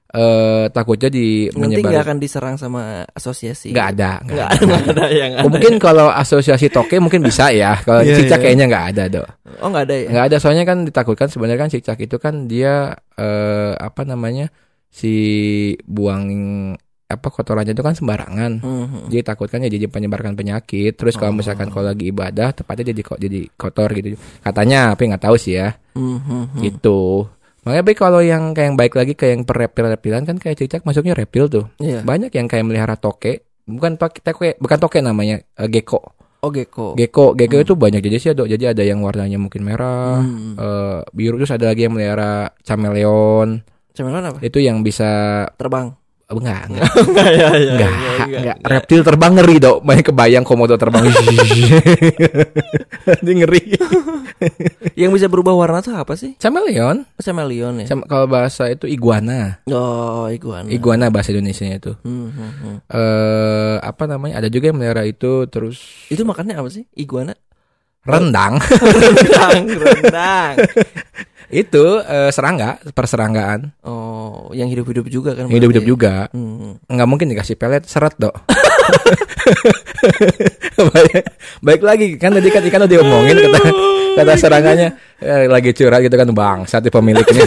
eh takutnya di Nanti nggak akan diserang sama asosiasi. nggak ada nggak ada. ada, nggak ada yang Oh, mungkin kalau asosiasi toke mungkin bisa ya kalau Iya, cicak iya. kayaknya nggak ada dok Oh nggak ada ya? nggak ada soalnya kan ditakutkan sebenarnya kan cicak itu kan dia eh apa namanya si buang apa kotorannya itu kan sembarangan Mhm. jadi takutkan ya jadi penyebarkan penyakit terus kalau Oh. misalkan kalau lagi ibadah tepatnya jadi kok jadi kotor gitu katanya tapi nggak tahu sih ya Mhm. gitu makanya tapi kalau yang kayak yang baik lagi kayak yang per reptil repilan kan kayak cicak masuknya reptil tuh Iya. banyak yang kayak melihara toke bukan toke toke bukan toke namanya eh, gecko Oh gecko. gecko gecko itu banyak jenis ya dok jadi ada yang warnanya mungkin merah Hmm. eh, biru terus ada lagi yang melihara chameleon Cameleon apa? itu yang bisa Terbang. Oh, enggak enggak Enggak ya, ya. enggak, enggak. reptil terbang ngeri dok banyak kebayang komodo terbang ini ngeri Yang bisa berubah warna tuh apa sih? chameleon Oh, Chameleon ya. Cam- kalau bahasa itu iguana Oh, iguana. iguana bahasa Indonesia itu Hmm, hmm, hmm. eh apa namanya ada juga yang melihara itu terus Itu makannya apa sih? Iguana. rendang rendang, rendang. Itu eh, serangga, perseranggaan. Oh, yang hidup-hidup juga kan? Hidup-hidup berarti? juga. Hmm. Nggak mungkin dikasih pelet seret dok. baik, baik lagi kan tadi kan ikan udah diomongin kata kata seranganya eh, lagi curhat gitu kan bang satu pemiliknya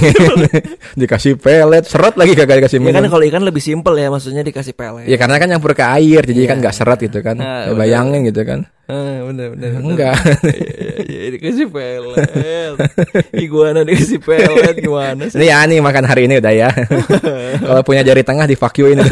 dikasih pelet seret lagi kagak dikasih Ya kan minum. kalau ikan lebih simpel ya, maksudnya dikasih pelet. Ya karena kan nyampur ke air jadi Iya. kan nggak seret gitu kan. Nah, Ya, bayangin gitu kan. Ah, bener bener. Enggak. Iya, dikasih pelet. Iguana dikasih pelet gimana sih? Ini ya nih makan hari ini udah ya. Kalau punya jari tengah di fuck you ini.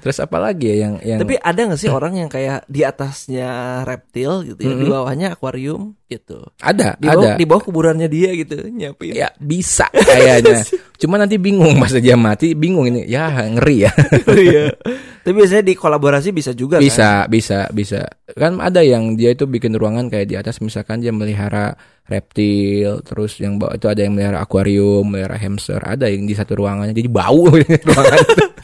Terus apa lagi ya yang yang Tapi ada nggak sih orang yang kayak di atasnya reptil gitu ya, di Mm-mm. bawahnya akuarium gitu. ada Di bawah, ada. di bawah kuburannya dia gitu, nyiapin. Ya bisa kayaknya. Cuma nanti bingung pas dia mati bingung ini. Ya ngeri ya. Iya. Tapi biasanya di kolaborasi bisa juga kan? bisa bisa bisa. Kan ada yang dia itu bikin ruangan kayak di atas misalkan dia melihara reptil, terus yang bawah itu ada yang melihara akuarium, melihara hamster, ada yang di satu ruangannya jadi bau ruangan.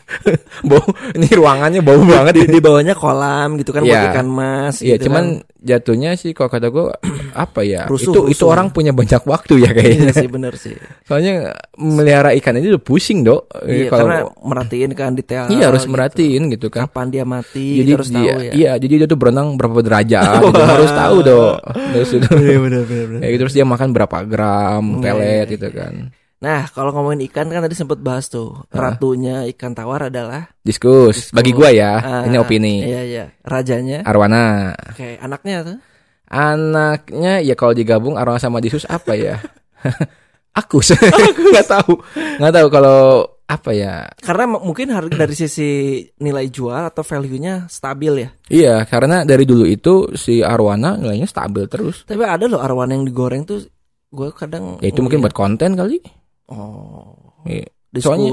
bau ini ruangannya bau banget Di, di bawahnya kolam gitu kan buat Iya. ikan mas Iya, gitu cuman kan. jatuhnya sih kalau kata gue apa ya? Rusuh, itu itu rusuh. orang punya banyak waktu ya Iya kayaknya. sih bener sih. Soalnya melihara ikan ini udah pusing, Dok. Iya, kalau karena merhatiin kan detail. iya harus gitu. merhatiin gitu kan. Kapan dia mati, Jadi harus dia, tahu ya. iya, jadi dia tuh berenang berapa derajat, gitu. harus tahu dong. Terus itu, Iya bener bener bener. kayak gitu, terus dia makan berapa gram Iya, pelet iya, gitu iya. kan. Nah, kalau ngomongin ikan kan tadi sempat bahas tuh. Ratunya ikan tawar adalah Diskus, bagi gua ya, ah, ini opini. Iya iya. Rajanya Arwana, kayak anaknya tuh. anaknya ya kalau digabung Arwana sama Disus apa ya? Aku nggak tahu, nggak tahu kalau apa ya? Karena mungkin harga dari sisi nilai jual atau value-nya stabil ya. Iya, karena dari dulu itu si Arwana nilainya stabil terus. Tapi ada loh arwana yang digoreng tuh gue kadang Ya itu mungkin buat konten kali. Oh Iya. diskus. Soalnya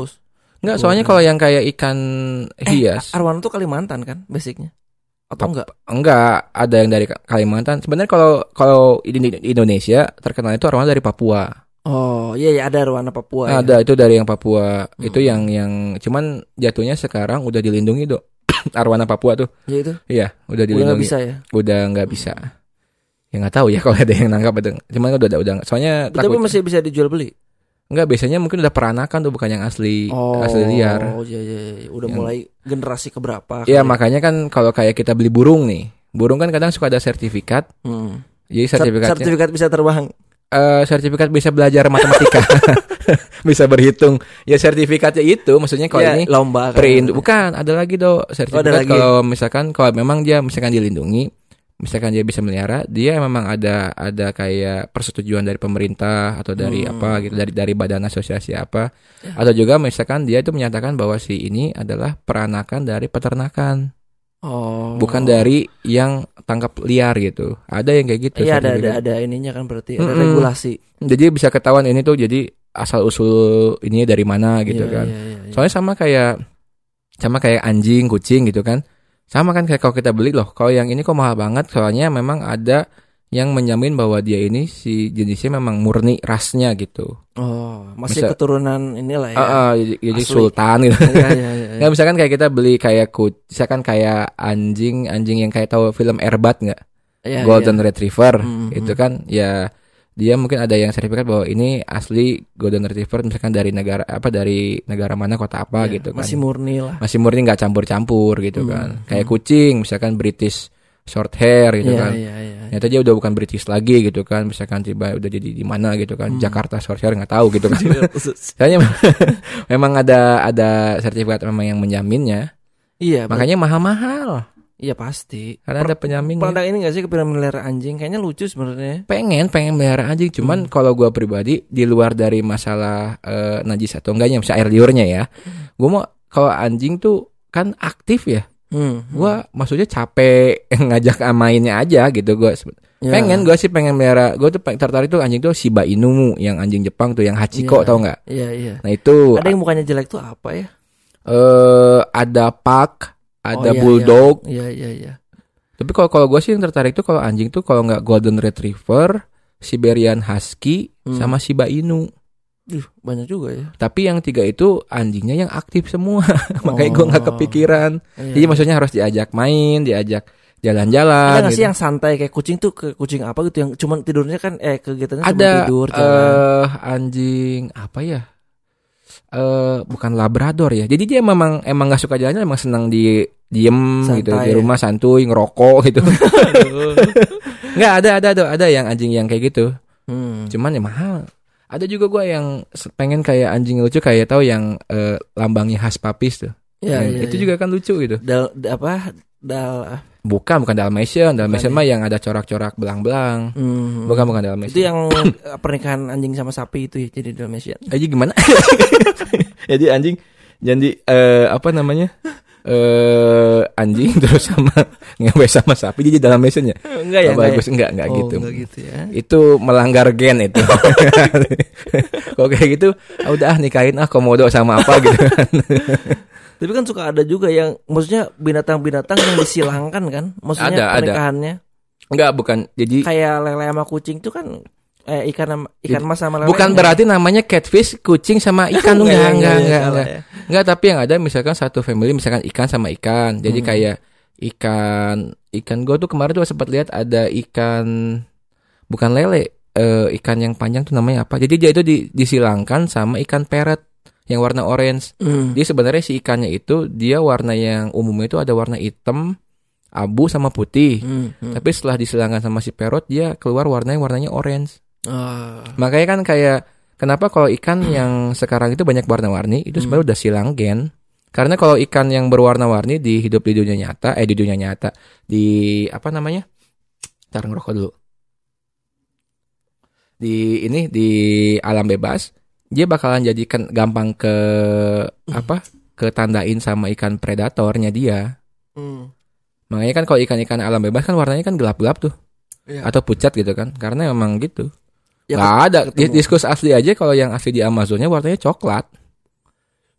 Enggak, soalnya kalau yang kayak ikan hias. arwana tuh Kalimantan kan basicnya. Atau enggak? Enggak, ada yang dari Kalimantan. Sebenarnya kalau kalau di Indonesia terkenal itu arwana dari Papua. Oh, iya ya ada arwana Papua. ya. Ada itu dari yang Papua. Hmm. Itu yang yang cuman jatuhnya sekarang udah dilindungi, Dok. arwana Papua tuh. Ya itu. Iya, udah Udah dilindungi. nggak bisa ya. Udah nggak bisa. Ya nggak tahu ya kalau ada yang nangkap itu. Cuman udah udah, udah soalnya Tapi takut. masih bisa dijual beli. Enggak, biasanya mungkin udah peranakan tuh bukan yang asli asli liar. Oh, iya iya, udah Yang- mulai generasi keberapa? Iya, kali. makanya kan kalau kayak kita beli burung nih. Burung kan kadang suka ada sertifikat. Hmm. Jadi Ser- sertifikatnya sertifikat bisa terbang. eh, sertifikat bisa belajar matematika. bisa berhitung. Ya sertifikatnya itu maksudnya kalau Ya, ini lomba kan. print bukan ada lagi dong sertifikat lagi. kalau misalkan kalau memang dia misalkan dilindungi misalkan dia bisa melihara dia memang ada ada kayak persetujuan dari pemerintah atau dari Hmm. apa gitu dari dari badan asosiasi apa atau juga misalkan dia itu menyatakan bahwa si ini adalah peranakan dari peternakan Oh. bukan dari yang tangkap liar gitu ada yang kayak gitu Iya ada ada sertifikat. ada ininya kan berarti ada regulasi. jadi bisa ketahuan ini tuh jadi asal usul ini dari mana gitu Iya, kan iya, iya, iya. Soalnya sama kayak sama kayak anjing, kucing gitu kan. Sama kan kayak kalau kita beli loh. Kalau yang ini kok mahal banget soalnya memang ada yang menjamin bahwa dia ini si jenisnya memang murni rasnya gitu. Oh, masih Bisa- keturunan inilah ya. Ah, ah, jadi, Asli. sultan gitu. Iya, iya, iya, iya. Nggak, misalkan kayak kita beli kayak kucing, misalkan kayak anjing, anjing yang kayak tahu film Erbat nggak? Iya, Golden iya. Retriever Hmm, itu kan ya dia mungkin ada yang sertifikat bahwa ini asli Golden Retriever misalkan dari negara apa dari negara mana kota apa Iya, gitu kan. Masih murni lah. masih murni nggak campur-campur gitu Hmm, kan. kayak kucing misalkan British short hair gitu Iya, kan. iya, iya. ternyata dia udah bukan British lagi gitu kan. Misalkan tiba udah jadi di mana gitu kan. Hmm. Jakarta short hair nggak tahu gitu kan. Soalnya memang ada ada sertifikat memang yang menjaminnya. Iya, makanya mahal-mahal iya pasti. karena ada penjaminnya Pernah ini gak sih kepikiran melihara anjing? Kayaknya lucu sebenarnya. pengen pengen melihara anjing Hmm. cuman kalau gua pribadi di luar dari masalah eh, najis atau enggaknya misalnya air liurnya ya gua mau kalau anjing tuh kan aktif ya Hmm. gua maksudnya capek ngajak mainnya aja gitu gua Ya. pengen gua sih pengen melihara gua tuh tertarik tuh anjing tuh Shiba Inu yang anjing Jepang tuh yang Hachiko Iya. tau nggak Iya, iya. nah itu Ada yang mukanya jelek tuh apa ya? eh ada Pak ada Oh, iya, Bulldog Iya, iya, iya. tapi kalau kalau gua sih yang tertarik tuh kalau anjing tuh kalau nggak Golden Retriever Siberian Husky Hmm. sama Shiba Inu Duh, banyak juga ya. tapi yang tiga itu anjingnya yang aktif semua makanya gua nggak Oh. kepikiran Iya. jadi maksudnya harus diajak main diajak jalan-jalan. Ada nggak gitu. sih yang santai kayak kucing tuh ke kucing apa gitu yang cuman tidurnya kan eh kegiatannya cuma ada tidur eh anjing apa ya? Eh bukan labrador ya. Jadi dia memang emang nggak suka jalan, emang senang di diem Santai gitu di ya. rumah santuy ngerokok gitu. Nggak ada ada ada ada yang anjing yang kayak gitu. Hmm. Cuman ya mahal. Ada juga gua yang pengen kayak anjing lucu kayak tahu yang eh, lambangnya khas papis tuh. Ya, ya, itu ya. juga kan lucu gitu. dal da- apa dal Bukan bukan Dalmatian. Dalmatian Bukan mah yang ada corak-corak belang-belang. hmm. Bukan bukan Dalmatian. itu yang eh, pernikahan anjing sama sapi itu ya jadi Dalmatian. Aji gimana? Jadi anjing jadi eh apa namanya? Eh anjing terus sama ngewe sama sapi jadi dalam mesinnya. Enggak ya, Oh, bagus enggak enggak Oh, gitu. enggak gitu ya. Itu melanggar gen itu. Kok kayak gitu, ah, udah ah nikahin ah komodo sama apa gitu. Tapi kan suka ada juga yang maksudnya binatang-binatang yang disilangkan kan? Maksudnya Ada, ada. pernikahannya enggak bukan. Jadi kayak lele sama kucing tuh kan eh ikan sama ikan mas sama lele. bukan berarti namanya catfish, kucing sama ikan Enggak, enggak enggak, enggak enggak, enggak. ya. Tapi yang ada misalkan satu family misalkan ikan sama ikan. Jadi Hmm. kayak ikan ikan gue tuh kemarin tuh sempat lihat ada ikan bukan lele, eh, ikan yang panjang tuh namanya apa? Jadi dia itu di- disilangkan sama ikan peret yang warna orange. Hmm. Dia sebenarnya si ikannya itu dia warna yang umumnya itu ada warna hitam, abu sama putih. Hmm, hmm. Tapi setelah disilangkan sama si perot dia keluar warna yang warnanya orange. Ah. Makanya kan kayak kenapa kalau ikan yang sekarang itu banyak warna-warni itu sebenarnya udah silang gen. Karena kalau ikan yang berwarna-warni di hidup di dunia nyata, eh di dunia nyata, di apa namanya? Ntar ngerokok dulu. Di ini di alam bebas, dia bakalan jadikan gampang ke apa? Ketandain sama ikan predatornya dia. Hmm. Makanya kan kalau ikan-ikan alam bebas kan warnanya kan gelap-gelap tuh Iya. atau pucat gitu kan. Karena emang gitu. Ya, Nggak ada. Ketemu. Diskus asli aja kalau yang asli di Amazonnya warnanya coklat.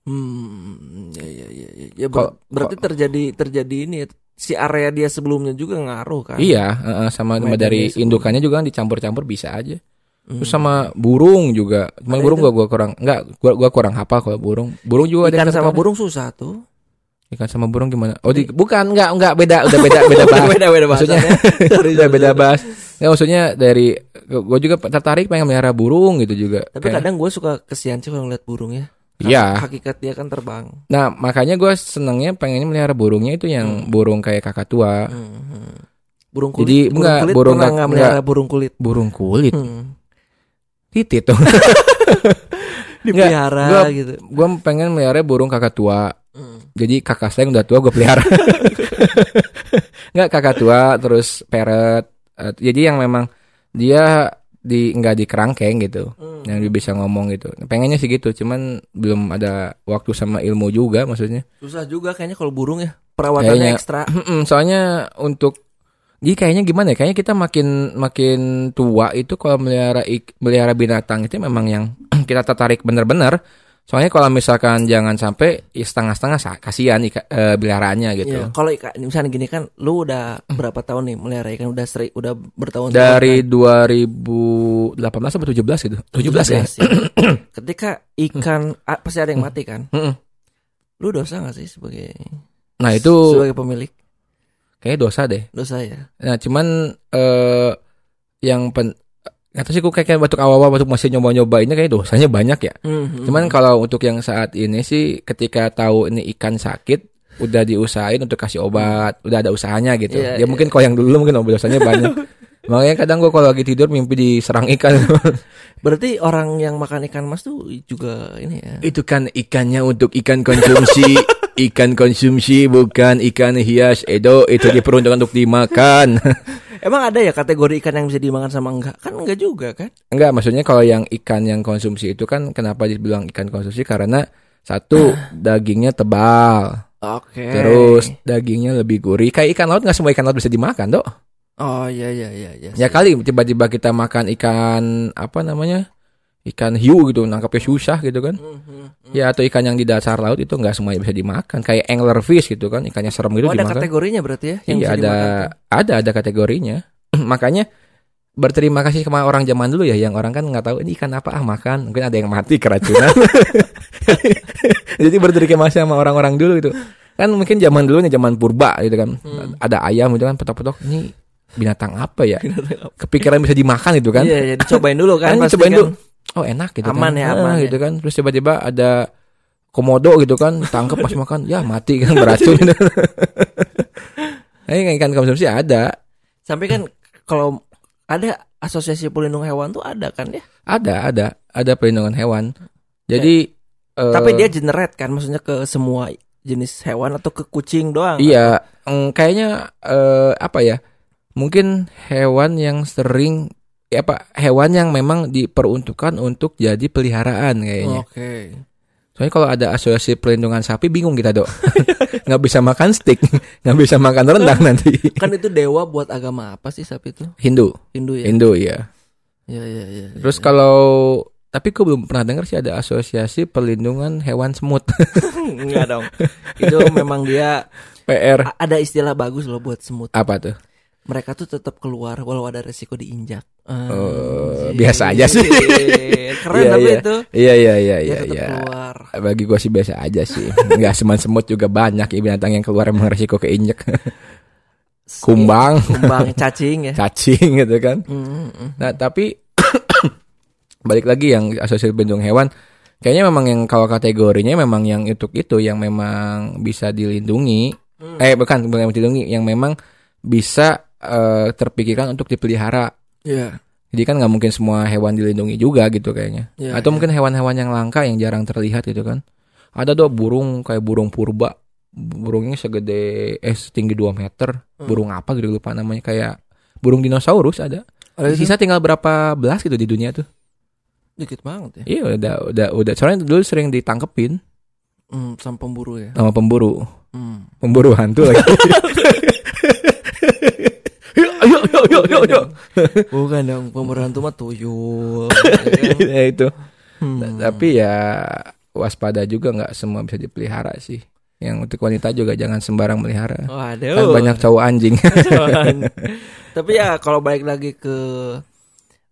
Hmm, ya ya ya ya. Ya, ber- berarti terjadi terjadi ini ya, si area dia sebelumnya juga ngaruh kan? Iya, heeh, sama sama dari indukannya juga kan dicampur-campur bisa aja. Hmm. Terus sama burung juga. Cuma Ada burung itu? gua gua kurang enggak gua gua kurang hafal kalau burung. Burung juga ada ikan yang sama burung susah tuh. Ikan sama burung gimana? Oh, di, bukan enggak enggak beda udah beda beda bahas. beda beda Maksudnya udah beda bahas. Ya maksudnya dari gua juga tertarik pengen melihara burung gitu juga. Tapi Kayak- kadang gue suka kesian sih kalau ngeliat burung ya. Iya. Hakikat dia kan terbang. Nah, makanya gua senengnya pengennya melihara burungnya itu yang burung kayak kakatua. Hmm, hmm. Burung kulit. Jadi, burung enggak, kulit burung pernah kak- nggak melihara burung kulit. Burung kulit. Hmm. Titit tuh. Dipelihara gua- gitu. gue pengen melihara burung kakak tua. Hmm. Jadi kakak saya yang udah tua gue pelihara. Nggak kakak tua terus parrot. Eh, jadi yang memang dia di nggak di kerangkeng gitu. Hmm. Yang dia bisa ngomong gitu. Pengennya sih gitu, cuman belum ada waktu sama ilmu juga maksudnya. Susah juga kayaknya kalau burung ya. Perawatannya ekstra. Soalnya untuk jadi kayaknya gimana ya? Kayaknya kita makin makin tua itu kalau melihara melihara binatang itu memang yang kita tertarik bener-bener. Soalnya kalau misalkan jangan sampai ya setengah-setengah kasihan ika, eh, peliharaannya gitu. Iya, Kalau ikan misalnya gini kan, lu udah berapa tahun nih melihara ikan udah seri, udah bertahun Dari 2018 atau 17 gitu. 17 ya. Ketika ikan ah, pasti ada yang mati kan? Mm-mm. Lu dosa gak sih sebagai Nah, itu sebagai pemilik? Kayaknya dosa deh. Dosa ya. Nah, cuman eh yang pen tahu sih gue kayak batuk awal-awal batuk masih nyoba-nyoba ini kayak dosanya banyak ya. Hmm, Cuman kalau untuk yang saat ini sih ketika tahu ini ikan sakit udah diusahain untuk kasih obat, udah ada usahanya gitu. Iya, ya iya. mungkin kalau yang dulu mungkin obat dosanya banyak. Makanya kadang gue kalau lagi tidur mimpi diserang ikan. Berarti orang yang makan ikan mas tuh juga ini ya. Itu kan ikannya untuk ikan konsumsi. ikan konsumsi bukan ikan hias Edo itu diperuntukkan untuk dimakan. Emang ada ya kategori ikan yang bisa dimakan sama enggak? Kan enggak juga kan? Enggak, maksudnya kalau yang ikan yang konsumsi itu kan kenapa dibilang ikan konsumsi karena satu dagingnya tebal, Oke. terus dagingnya lebih gurih. Kayak ikan laut nggak semua ikan laut bisa dimakan, dok. Oh iya iya iya iya. Ya kali tiba-tiba kita makan ikan apa namanya? Ikan hiu gitu, nangkapnya susah gitu kan. Mhm. Ya atau ikan yang di dasar laut itu nggak semuanya bisa dimakan. Kayak anglerfish gitu kan, ikannya serem gitu Oh ada dimakan. kategorinya berarti ya? yang Iya ada dimakan ada ada kategorinya. Makanya berterima kasih sama orang zaman dulu ya yang orang kan nggak tahu ini ikan apa ah makan mungkin ada yang mati keracunan jadi berterima kasih sama orang-orang dulu itu kan mungkin zaman dulu nih zaman purba gitu kan. Hmm. Ada ayam gitu kan petok-petok ini binatang apa ya? Kepikiran bisa dimakan itu kan. Iya, iya, dicobain dulu kan. Kan pasti cobain kan. dulu. Oh enak gitu Aman kan. ya, Ah, aman gitu kan. Terus tiba-tiba ada komodo gitu kan, tangkap pas makan, ya mati kan beracun. Nah, ikan konsumsi ada, Sampai kan kalau ada asosiasi pelindung hewan tuh ada kan ya. ada, ada, ada perlindungan hewan. Jadi eh, Tapi dia generate kan maksudnya ke semua jenis hewan atau ke kucing doang. Iya, mm, kayaknya eh, apa ya? Mungkin hewan yang sering ya apa hewan yang memang diperuntukkan untuk jadi peliharaan kayaknya. Oke. Soalnya kalau ada asosiasi perlindungan sapi bingung kita dok, nggak bisa makan steak, nggak bisa makan rendang nanti. Kan itu dewa buat agama apa sih sapi itu? Hindu, Hindu ya. Hindu ya. Iya iya iya. Terus kalau tapi aku belum pernah dengar sih ada asosiasi perlindungan hewan semut. enggak dong. Itu memang dia PR ada istilah bagus loh buat semut. apa tuh? Mereka tuh tetap keluar walau ada resiko diinjak. Oh, Anjir. biasa aja sih. Keren Iya, tapi iya. itu. Iya iya iya iya. tetap iya. keluar. Bagi gua sih biasa aja sih. Nggak seman semut juga banyak ya binatang yang keluar emang resiko keinjek. Kumbang, Kumbang cacing ya. cacing gitu kan. Mm, mm. Nah tapi balik lagi yang asosiasi pelindung hewan, kayaknya memang yang kalau kategorinya memang yang untuk itu yang memang bisa dilindungi. Hmm. Eh bukan bukan yang dilindungi, yang memang bisa eh, terpikirkan untuk dipelihara. Iya. Jadi kan nggak mungkin semua hewan dilindungi juga gitu kayaknya. Iya, Atau iya. mungkin hewan-hewan yang langka yang jarang terlihat gitu kan. Ada dong burung kayak burung purba. Burungnya segede eh setinggi 2 meter. Hmm. Burung apa gitu lupa namanya kayak burung dinosaurus ada. Ada itu Sisa tinggal berapa belas gitu di dunia tuh. dikit banget ya. Iya udah udah udah soalnya dulu sering ditangkepin Hmm, sama pemburu ya. sama pemburu. Hmm. Pemburu hantu lagi. Ayo ayo ayo ayo ayo. Bukan dong, pemburu hantu mah tuyul. ya ya itu. Hmm. Tapi ya waspada juga nggak semua bisa dipelihara sih. Yang untuk wanita juga jangan sembarang melihara. Waduh. Kan banyak cowok anjing. Tapi ya kalau balik lagi ke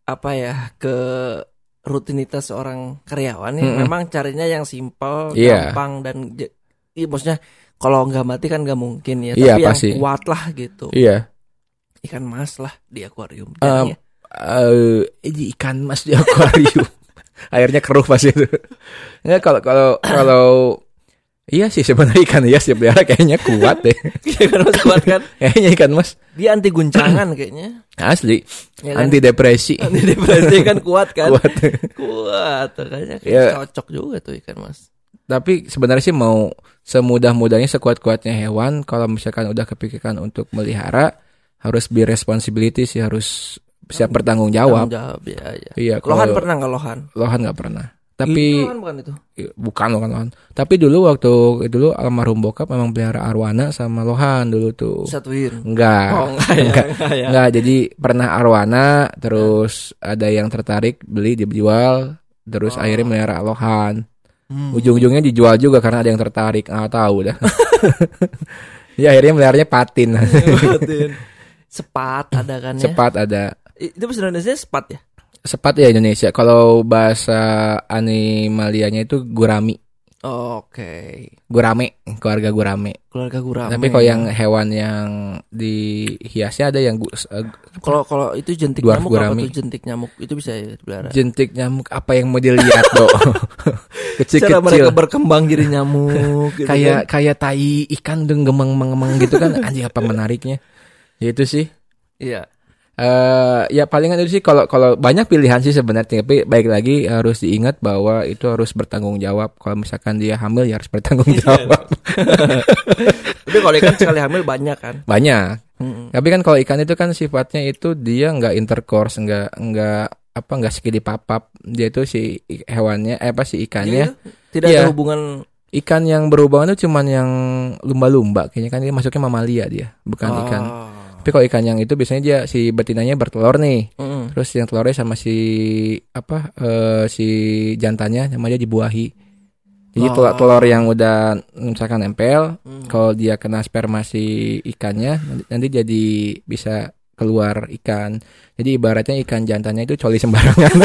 apa ya ke rutinitas seorang karyawan nih, Mm-mm. memang carinya yang simpel, Iya. gampang dan iya, maksudnya kalau nggak mati kan nggak mungkin ya. Iya, Tapi pasti. yang kuat lah gitu. iya. Ikan mas lah di akuarium. Um. Eh, ini ikan mas di akuarium. Airnya keruh pasti itu. Nggak kalau kalau kalau iya sih sebenarnya ikan hias dipelihara kayaknya kuat deh. Iya kan mas kuat kan? Kayaknya ikan mas Dia anti guncangan kayaknya. asli Ya kan? anti depresi. Anti depresi kan kuat kan? Kuat. Kuat. Kayaknya Ya. cocok juga tuh ikan mas. Tapi sebenarnya sih mau semudah-mudahnya sekuat-kuatnya hewan kalau misalkan udah kepikirkan untuk melihara harus be responsibility sih harus siap bertanggung jawab. Tanggung jawab ya, ya. Iya, Lohan kalau pernah nggak lohan? lohan nggak pernah. Itu Tapi lohan bukan itu. bukan lohan lohan. Tapi dulu waktu dulu almarhum bokap memang pelihara arwana sama lohan dulu tuh. Satuin. Enggak. Oh enggak ya, Enggak. enggak ya. Enggak, jadi pernah arwana terus ada yang tertarik beli dijual terus Oh. akhirnya melihara lohan. Hmm. Ujung-ujungnya dijual juga karena ada yang tertarik. Ah tahu dah. ya akhirnya meliharanya patin. Ngeliatin. Sepat ada kan ya. Sepat ada. Itu bahasa Indonesia sepat ya? Sepat ya Indonesia. Kalau bahasa animalianya itu gurami. Oh, Oke. Gurame, keluarga gurame. Keluarga gurame. Tapi kalau yang hewan yang dihiasnya ada yang eh, kalau kalau itu jentik nyamuk apa gurami. tuh jentik nyamuk itu bisa ya dipelihara. jentik nyamuk apa yang mau dilihat dok Cara mereka kecil-kecil berkembang jadi nyamuk gitu kayak kan. kayak tai ikan dong gemeng-gemeng gitu kan anjing apa menariknya ya itu sih Iya. eh ya palingan itu sih kalau kalau banyak pilihan sih sebenarnya tapi baik lagi harus diingat bahwa itu harus bertanggung jawab kalau misalkan dia hamil ya harus bertanggung Iya, jawab Tapi kalau ikan sekali hamil banyak kan. banyak Mm-mm. tapi kan kalau ikan itu kan sifatnya itu dia nggak intercourse nggak nggak apa nggak sekidi papap dia itu si hewannya eh apa si ikannya Iya, Tidak Iya. ada hubungan ikan yang berhubungan itu cuman yang lumba-lumba kayaknya kan dia masuknya mamalia dia bukan Oh. ikan tapi kalau ikan yang itu biasanya dia si betinanya bertelur nih Mm-mm. terus yang telurnya sama si apa eh, si jantannya namanya dibuahi jadi Oh. telur, telur yang udah misalkan nempel Mm. kalau dia kena sperma si ikannya nanti, nanti jadi bisa keluar ikan jadi ibaratnya ikan jantannya itu coli sembarangan